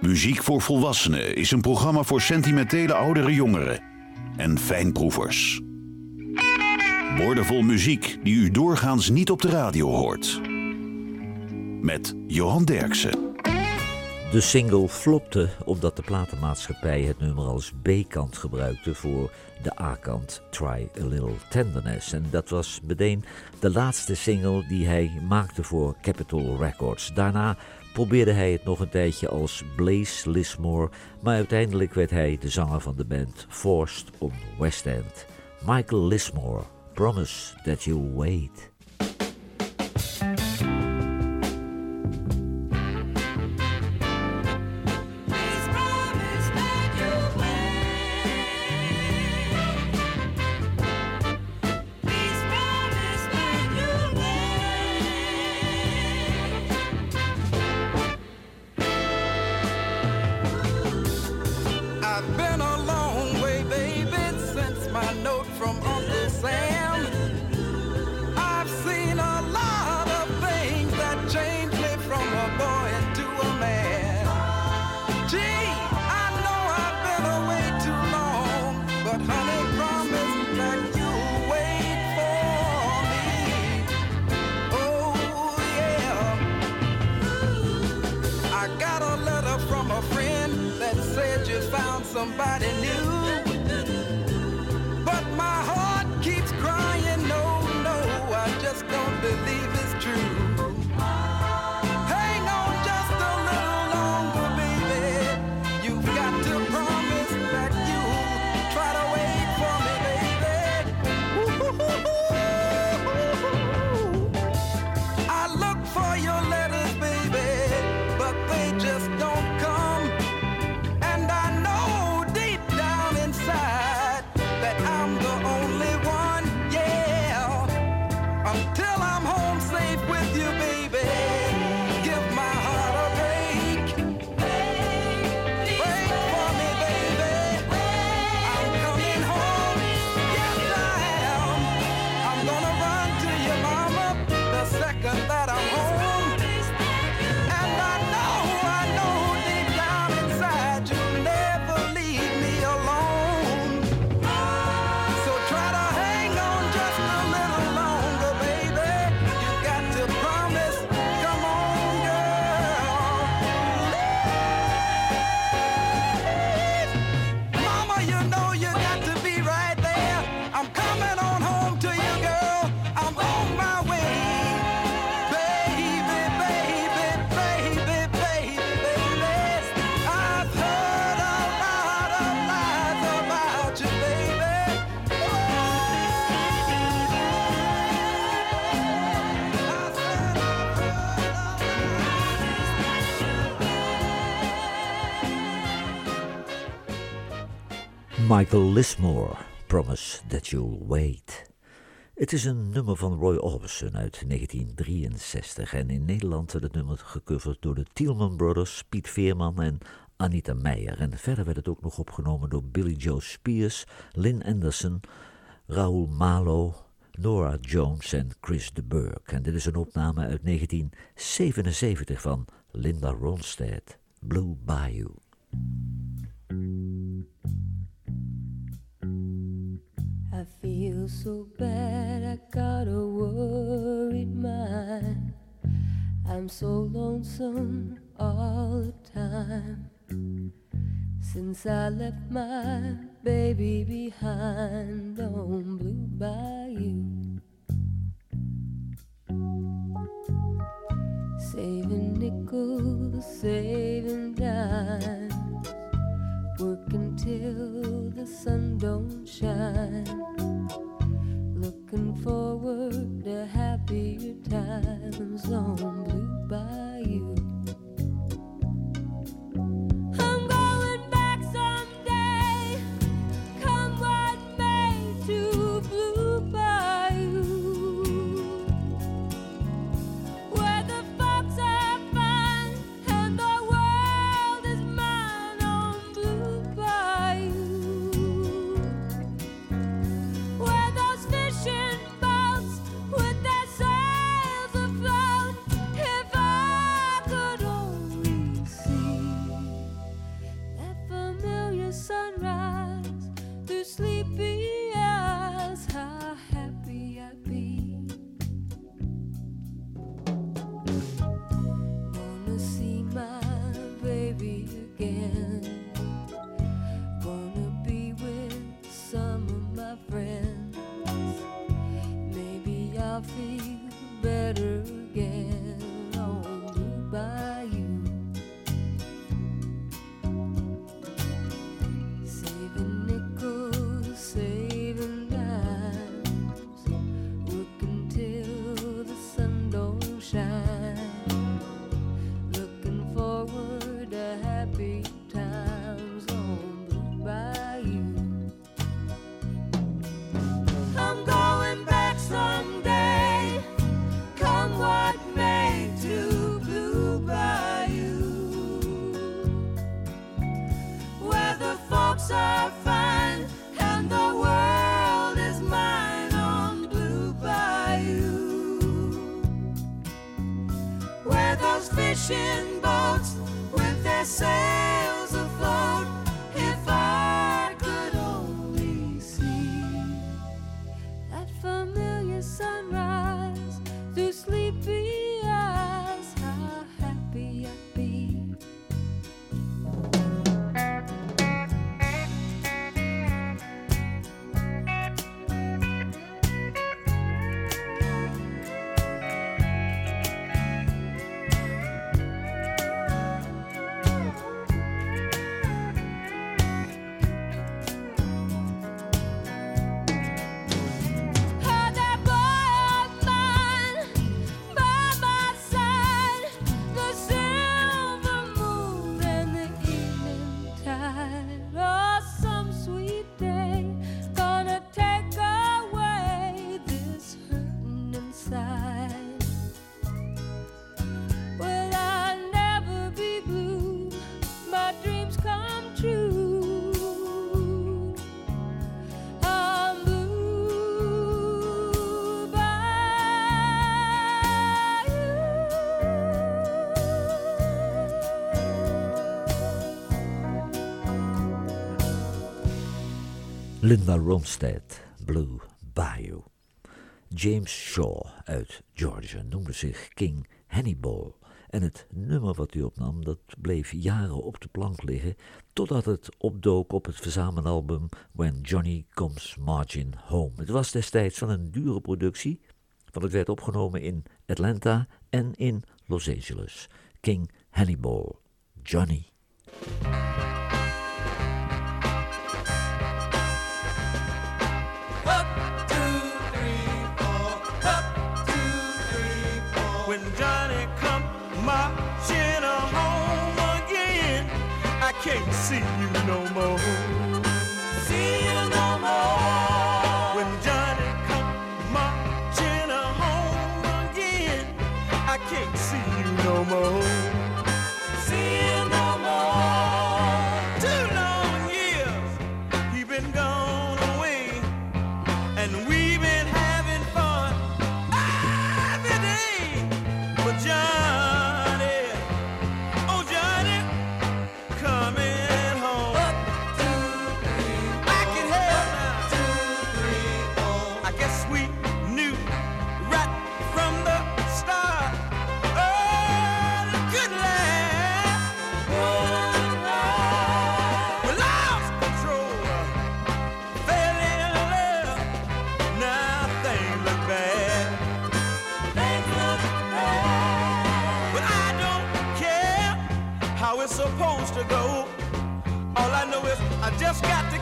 Muziek voor Volwassenen is een programma voor sentimentele oudere jongeren en fijnproevers. Woordenvol muziek die u doorgaans niet op de radio hoort. Met Johan Derksen. De single flopte omdat de platenmaatschappij het nummer als B-kant gebruikte voor de A-kant Try a Little Tenderness. En dat was meteen de laatste single die hij maakte voor Capitol Records. Daarna probeerde hij het nog een tijdje als Blaze Lismore, maar uiteindelijk werd hij de zanger van de band Forced on West End. Michael Lismore, Promise That You'll Wait. somebody new. Michael Lismore, Promise That You'll Wait. Het is een nummer van Roy Orbison uit 1963 en in Nederland werd het nummer gecoverd door de Tielman Brothers, Piet Veerman en Anita Meijer. En verder werd het ook nog opgenomen door Billy Joe Spears, Lynn Anderson, Raoul Malo, Nora Jones en Chris de Burgh. En dit is een opname uit 1977 van Linda Ronstadt, Blue Bayou. I feel so bad, I got a worried mind. I'm so lonesome all the time. Since I left my baby behind on Blue Bayou. Saving nickels, saving dimes Working till the sun don't shine. Looking forward to happier times on Blue Bayou. fishing boats with their sails. Linda Ronstadt, Blue Bayou. James Shaw uit Georgia noemde zich King Hannibal. En het nummer wat hij opnam, dat bleef jaren op de plank liggen, totdat het opdook op het verzamelalbum When Johnny Comes Margin Home. Het was destijds van een dure productie, want het werd opgenomen in Atlanta en in Los Angeles. King Hannibal, Johnny.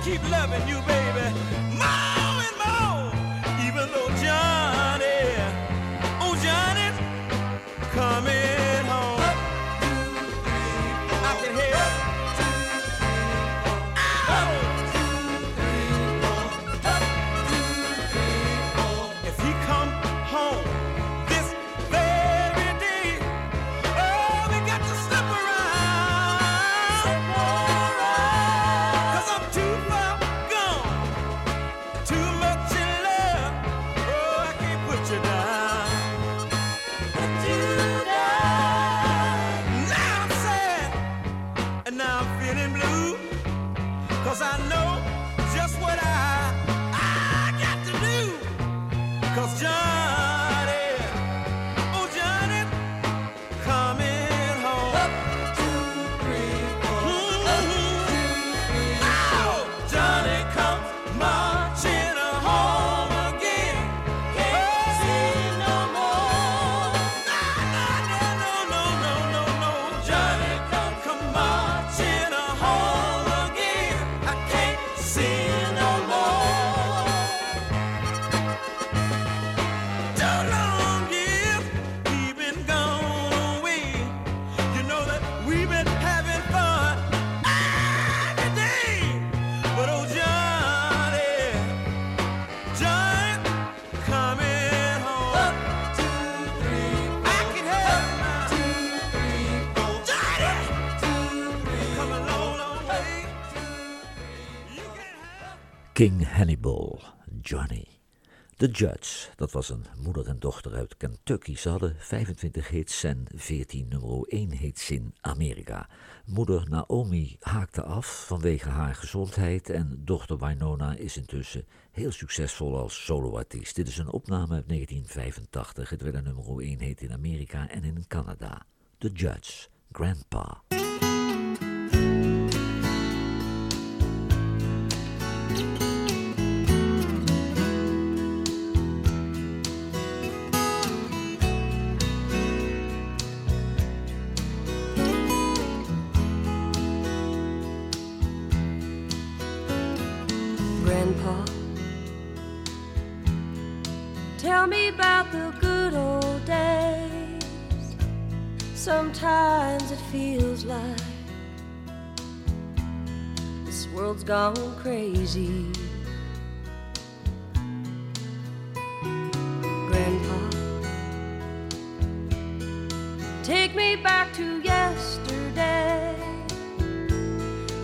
keep loving you, baby. My King Hannibal, Johnny. The Judge, dat was een moeder en dochter uit Kentucky. Ze hadden 25 hits en 14 nummer 1 hits in Amerika. Moeder Naomi haakte af vanwege haar gezondheid en dochter Winona is intussen heel succesvol als soloartiest. Dit is een opname uit 1985. Het werd een nummer 1 hit in Amerika en in Canada. The Judge, Grandpa. Crazy. Grandpa, take me back to yesterday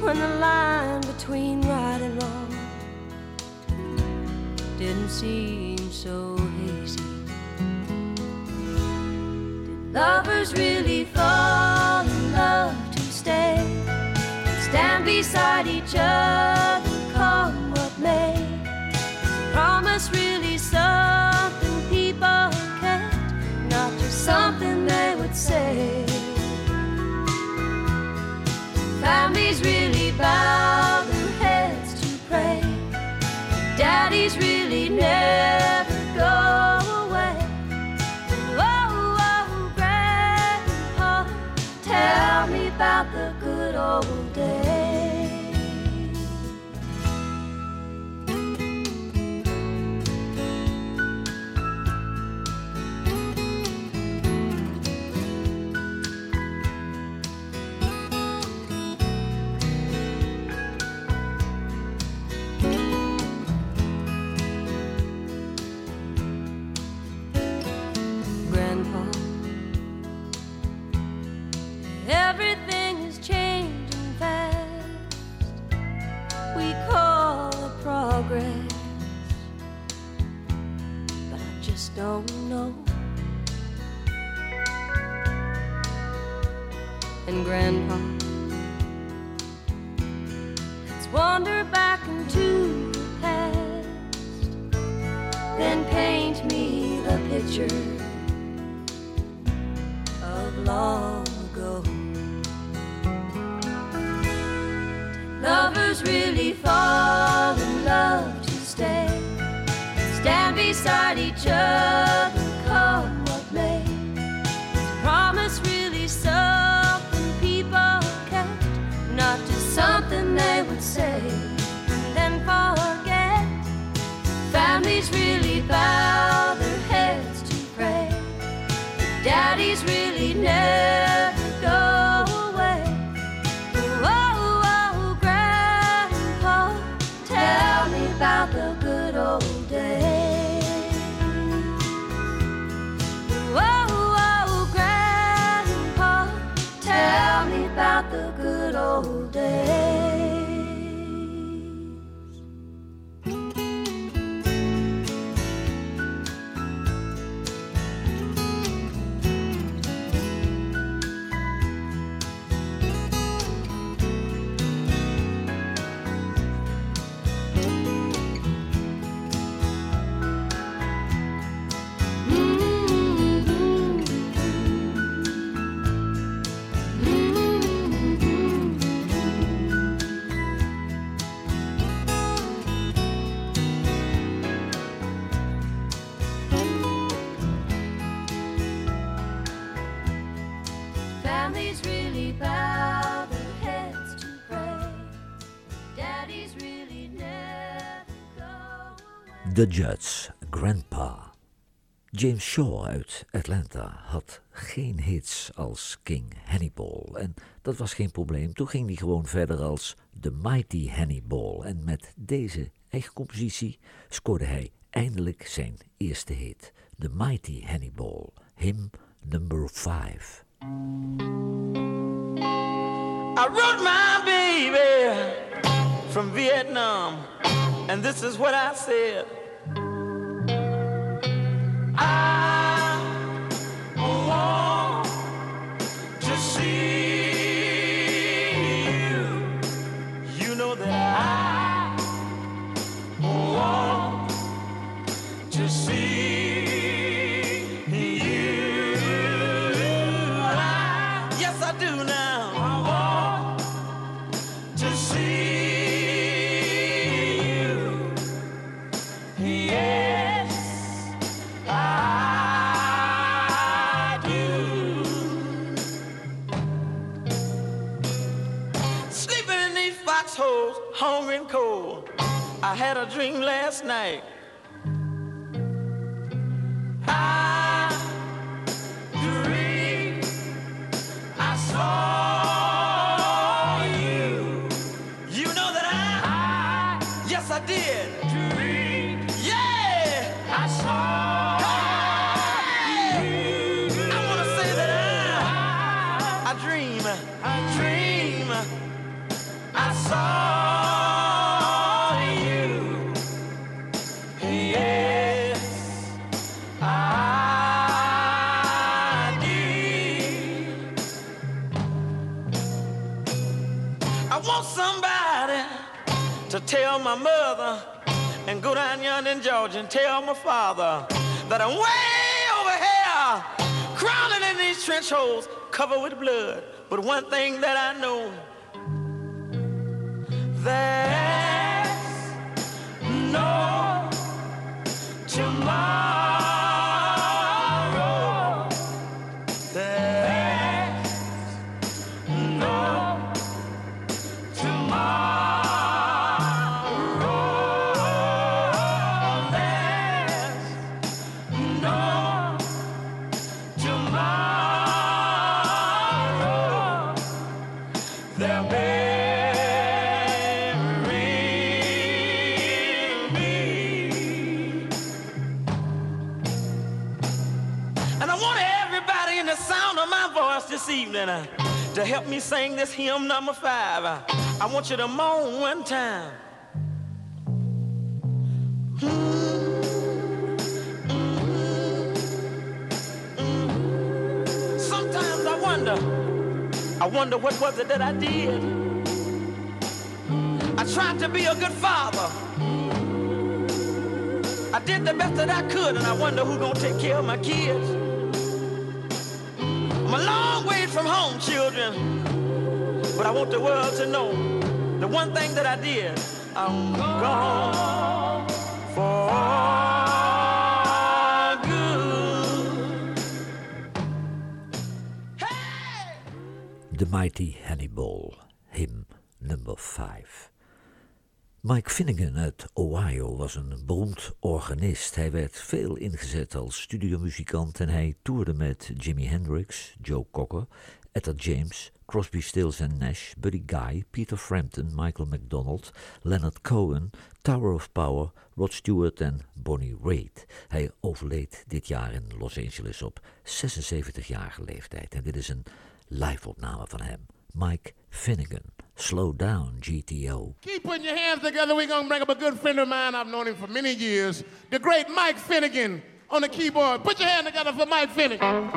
when the line between right and wrong didn't seem so hazy. Did lovers really fall in love to stay? Stand beside each other, bow their heads to pray. Daddies really never go away. Oh, oh, Grandpa, tell me about the good old days. Grandpa, let's wander back into the past, then paint me the picture of long ago. Lovers really fall in love to stay, stand beside each other, say and then forget? Families really bow their heads to pray. Daddies really never The Judds, Grandpa. James Shaw uit Atlanta had geen hits als King Hannibal. En dat was geen probleem. Toen ging hij gewoon verder als The Mighty Hannibal. En met deze eigen compositie scoorde hij eindelijk zijn eerste hit. The Mighty Hannibal, him number 5. From Vietnam, and this is what I said. Georgia and tell my father that I'm way over here, crawling in these trench holes covered with blood. But one thing that I know, there's to help me sing this hymn number five. I want you to moan one time. Sometimes I wonder, I wonder what was it that I did. I tried to be a good father. I did the best that I could, and I wonder who's gonna take care of my kids. From home, children. But I want the world to know the one thing that I did, I'm gone for good. Hey! The Mighty Hannibal, hymn number 5. Mike Finnegan uit Ohio was een beroemd organist. Hij werd veel ingezet als studiomuzikant en hij toerde met Jimi Hendrix, Joe Cocker, Etta James, Crosby, Stills Nash, Buddy Guy, Peter Frampton, Michael McDonald, Leonard Cohen, Tower of Power, Rod Stewart en Bonnie Raitt. Hij overleed dit jaar in Los Angeles op 76-jarige leeftijd en dit is een live-opname van hem, Mike Finnegan. Slow down, GTO. Keep putting your hands together. We're going to bring up a good friend of mine. I've known him for many years. The great Mike Finnegan on the keyboard. Put your hand together for Mike Finnegan.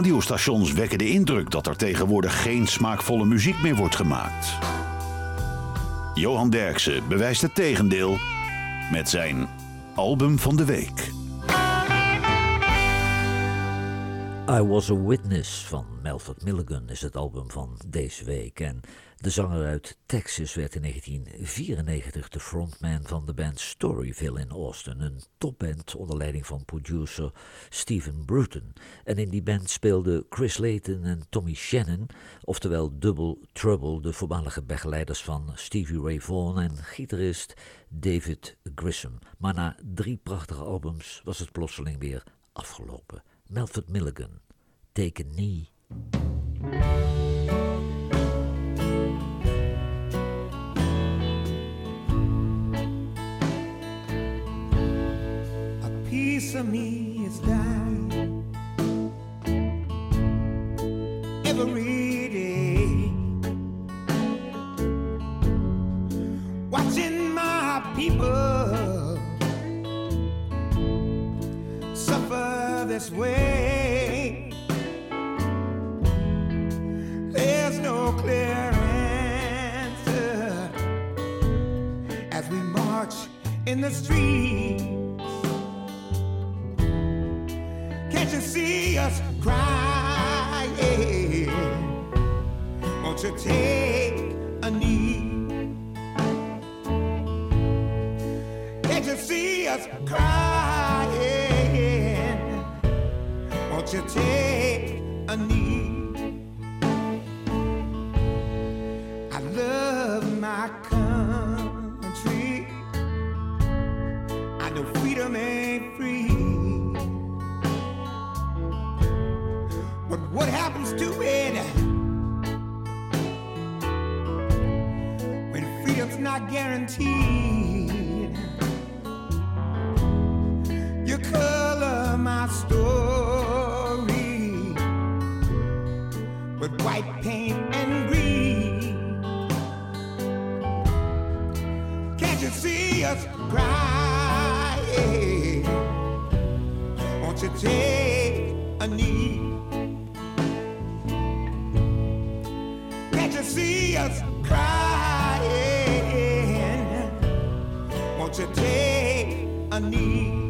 Radiostations wekken de indruk dat er tegenwoordig geen smaakvolle muziek meer wordt gemaakt. Johan Derksen bewijst het tegendeel met zijn album van de week. I Was a Witness van Melford Milligan is het album van deze week. En de zanger uit Texas werd in 1994 de frontman van de band Storyville in Austin. Een topband onder leiding van producer Stephen Bruton. En in die band speelden Chris Layton en Tommy Shannon, oftewel Double Trouble, de voormalige begeleiders van Stevie Ray Vaughan en gitarist David Grissom. Maar na drie prachtige albums was het plotseling weer afgelopen. Melford Milligan, Take a Knee. Of me is dying every day. Watching my people suffer this way. There's no clear answer as we march in the street. Can't you see us crying? Won't you take a knee? Can't you see us crying? Won't you take a knee? What happens to it when freedom's not guaranteed? You color my story with white paint and green. Can't you see us crying? Won't you take a knee? Us crying? Won't you take a knee?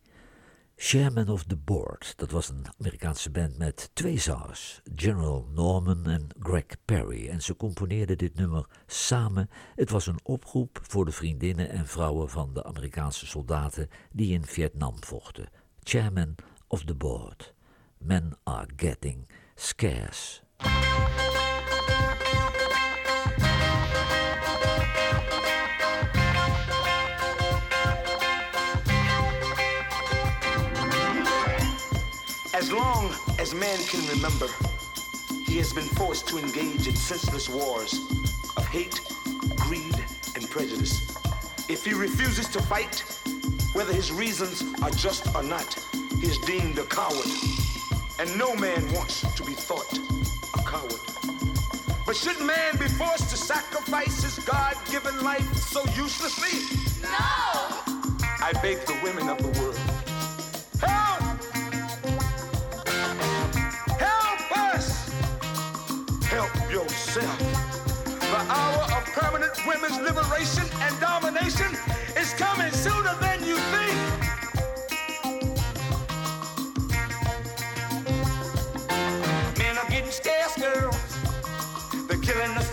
Chairman of the Board. Dat was een Amerikaanse band met twee zangers, General Norman en Greg Perry. En ze componeerden dit nummer samen. Het was een oproep voor de vriendinnen en vrouwen van de Amerikaanse soldaten die in Vietnam vochten. Chairman of the Board. Men are getting scarce. as man can remember, he has been forced to engage in senseless wars of hate, greed, and prejudice. If he refuses to fight, whether his reasons are just or not, he is deemed a coward. And no man wants to be thought a coward. But should man be forced to sacrifice his God-given life so uselessly? No! I beg the women of the world, help! yourself. The hour of permanent women's liberation and domination is coming sooner than you think. Men are getting scarce, girls. They're killing us.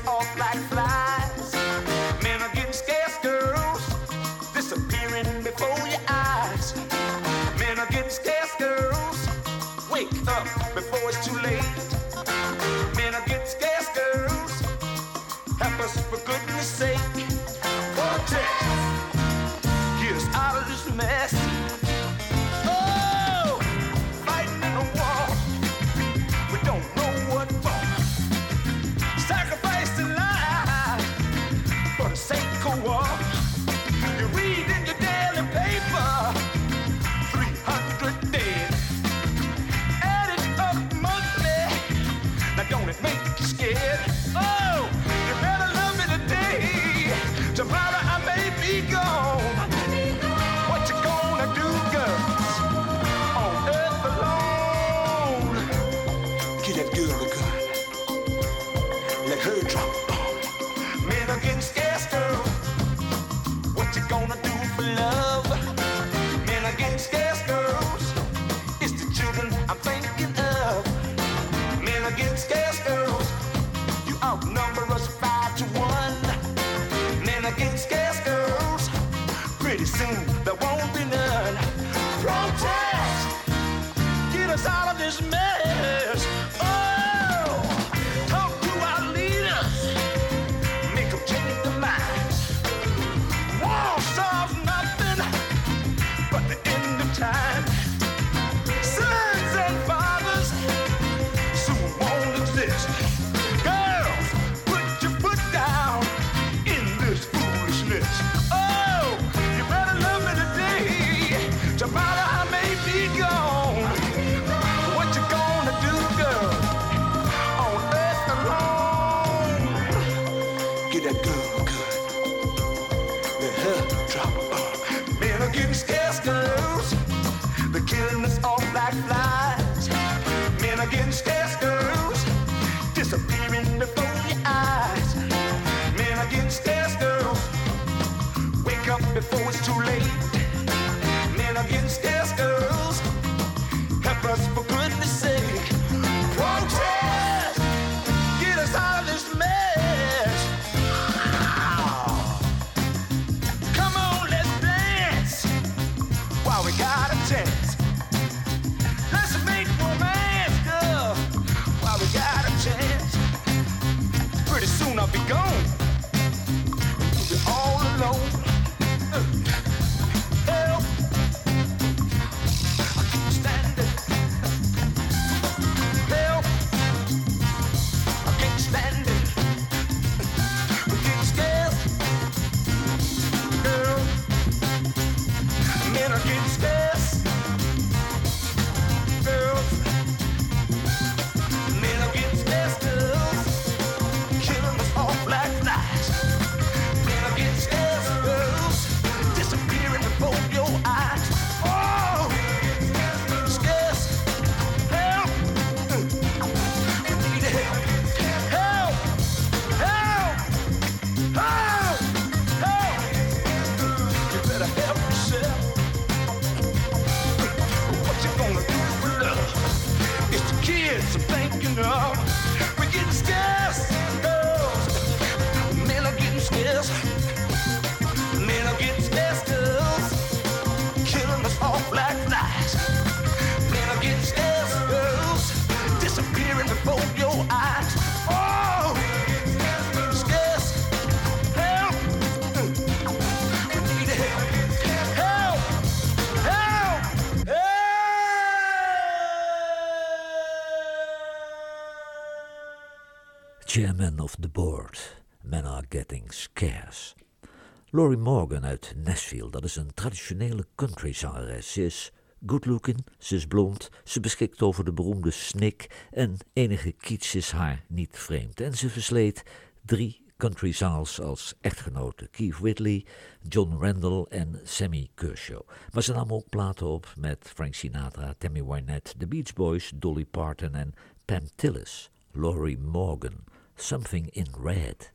Laurie Morgan uit Nashville, dat is een traditionele countryzangeres. Ze is good looking, ze is blond, ze beschikt over de beroemde snik en enige kitsch is haar niet vreemd. En ze versleet drie countryzangers als echtgenoten. Keith Whitley, John Randall en Sammy Kershaw. Maar ze nam ook platen op met Frank Sinatra, Tammy Wynette, The Beach Boys, Dolly Parton en Pam Tillis. Laurie Morgan, Something in Red.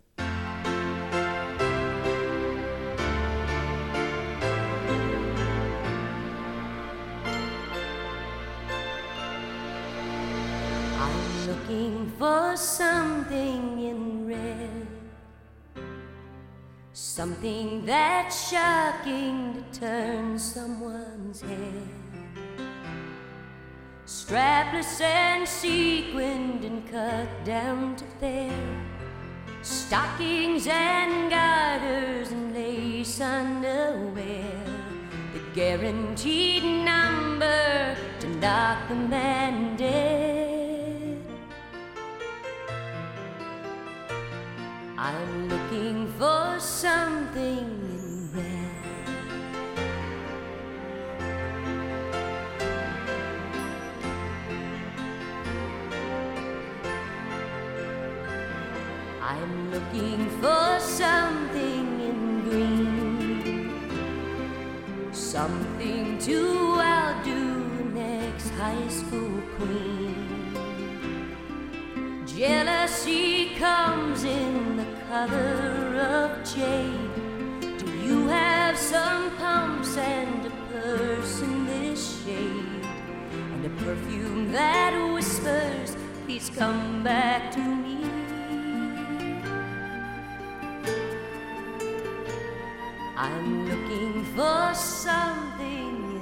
Looking for something in red. Something that's shocking to turn someone's head. Strapless and sequined and cut down to fair. Stockings and garters and lace underwear. The guaranteed number to knock the man dead. I'm looking for something in red. I'm looking for something in green, something to outdo next high school queen. Jealousy comes in color of jade. Do you have some pumps and a purse in this shade? And a perfume that whispers, please come back to me. I'm looking for something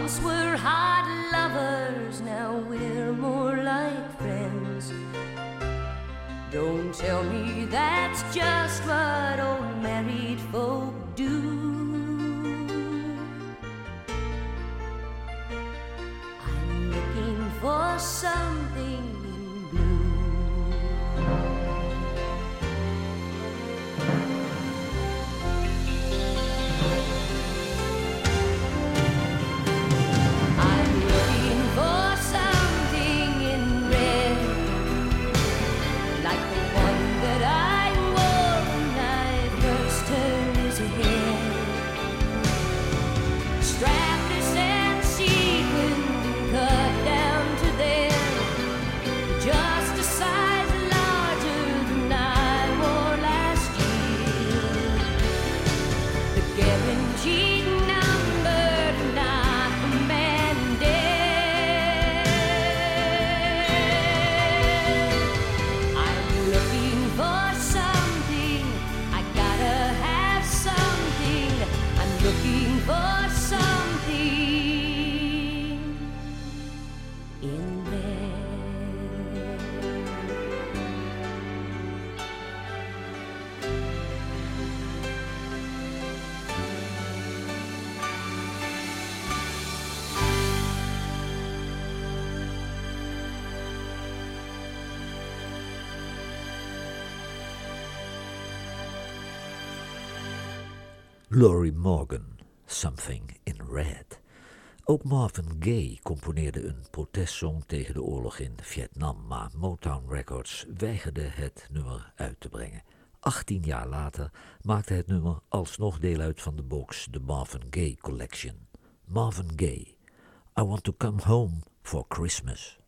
once were hot lovers, now we're more like friends. Don't tell me that's just what old Glory Morgan, Something in Red. Ook Marvin Gaye componeerde een protestsong tegen de oorlog in Vietnam, maar Motown Records weigerde het nummer uit te brengen. 18 jaar later maakte het nummer alsnog deel uit van de box The Marvin Gaye Collection. Marvin Gaye, I Want to Come Home for Christmas.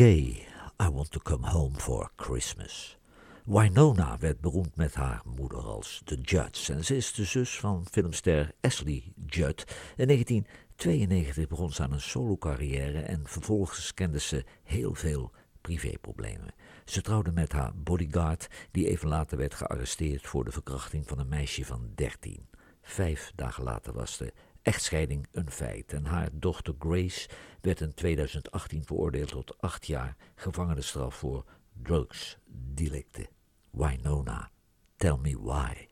Gaye, I Want to Come Home for Christmas. Winona werd beroemd met haar moeder als The Judds en ze is de zus van filmster Ashley Judd. In 1992 begon ze aan een solo-carrière en vervolgens kende ze heel veel privéproblemen. Ze trouwde met haar bodyguard, die even later werd gearresteerd voor de verkrachting van een meisje van 13. Vijf dagen later was de echtscheiding een feit en haar dochter Grace werd in 2018 veroordeeld tot acht jaar gevangenisstraf voor drugsdelicten. Winona, tell me why.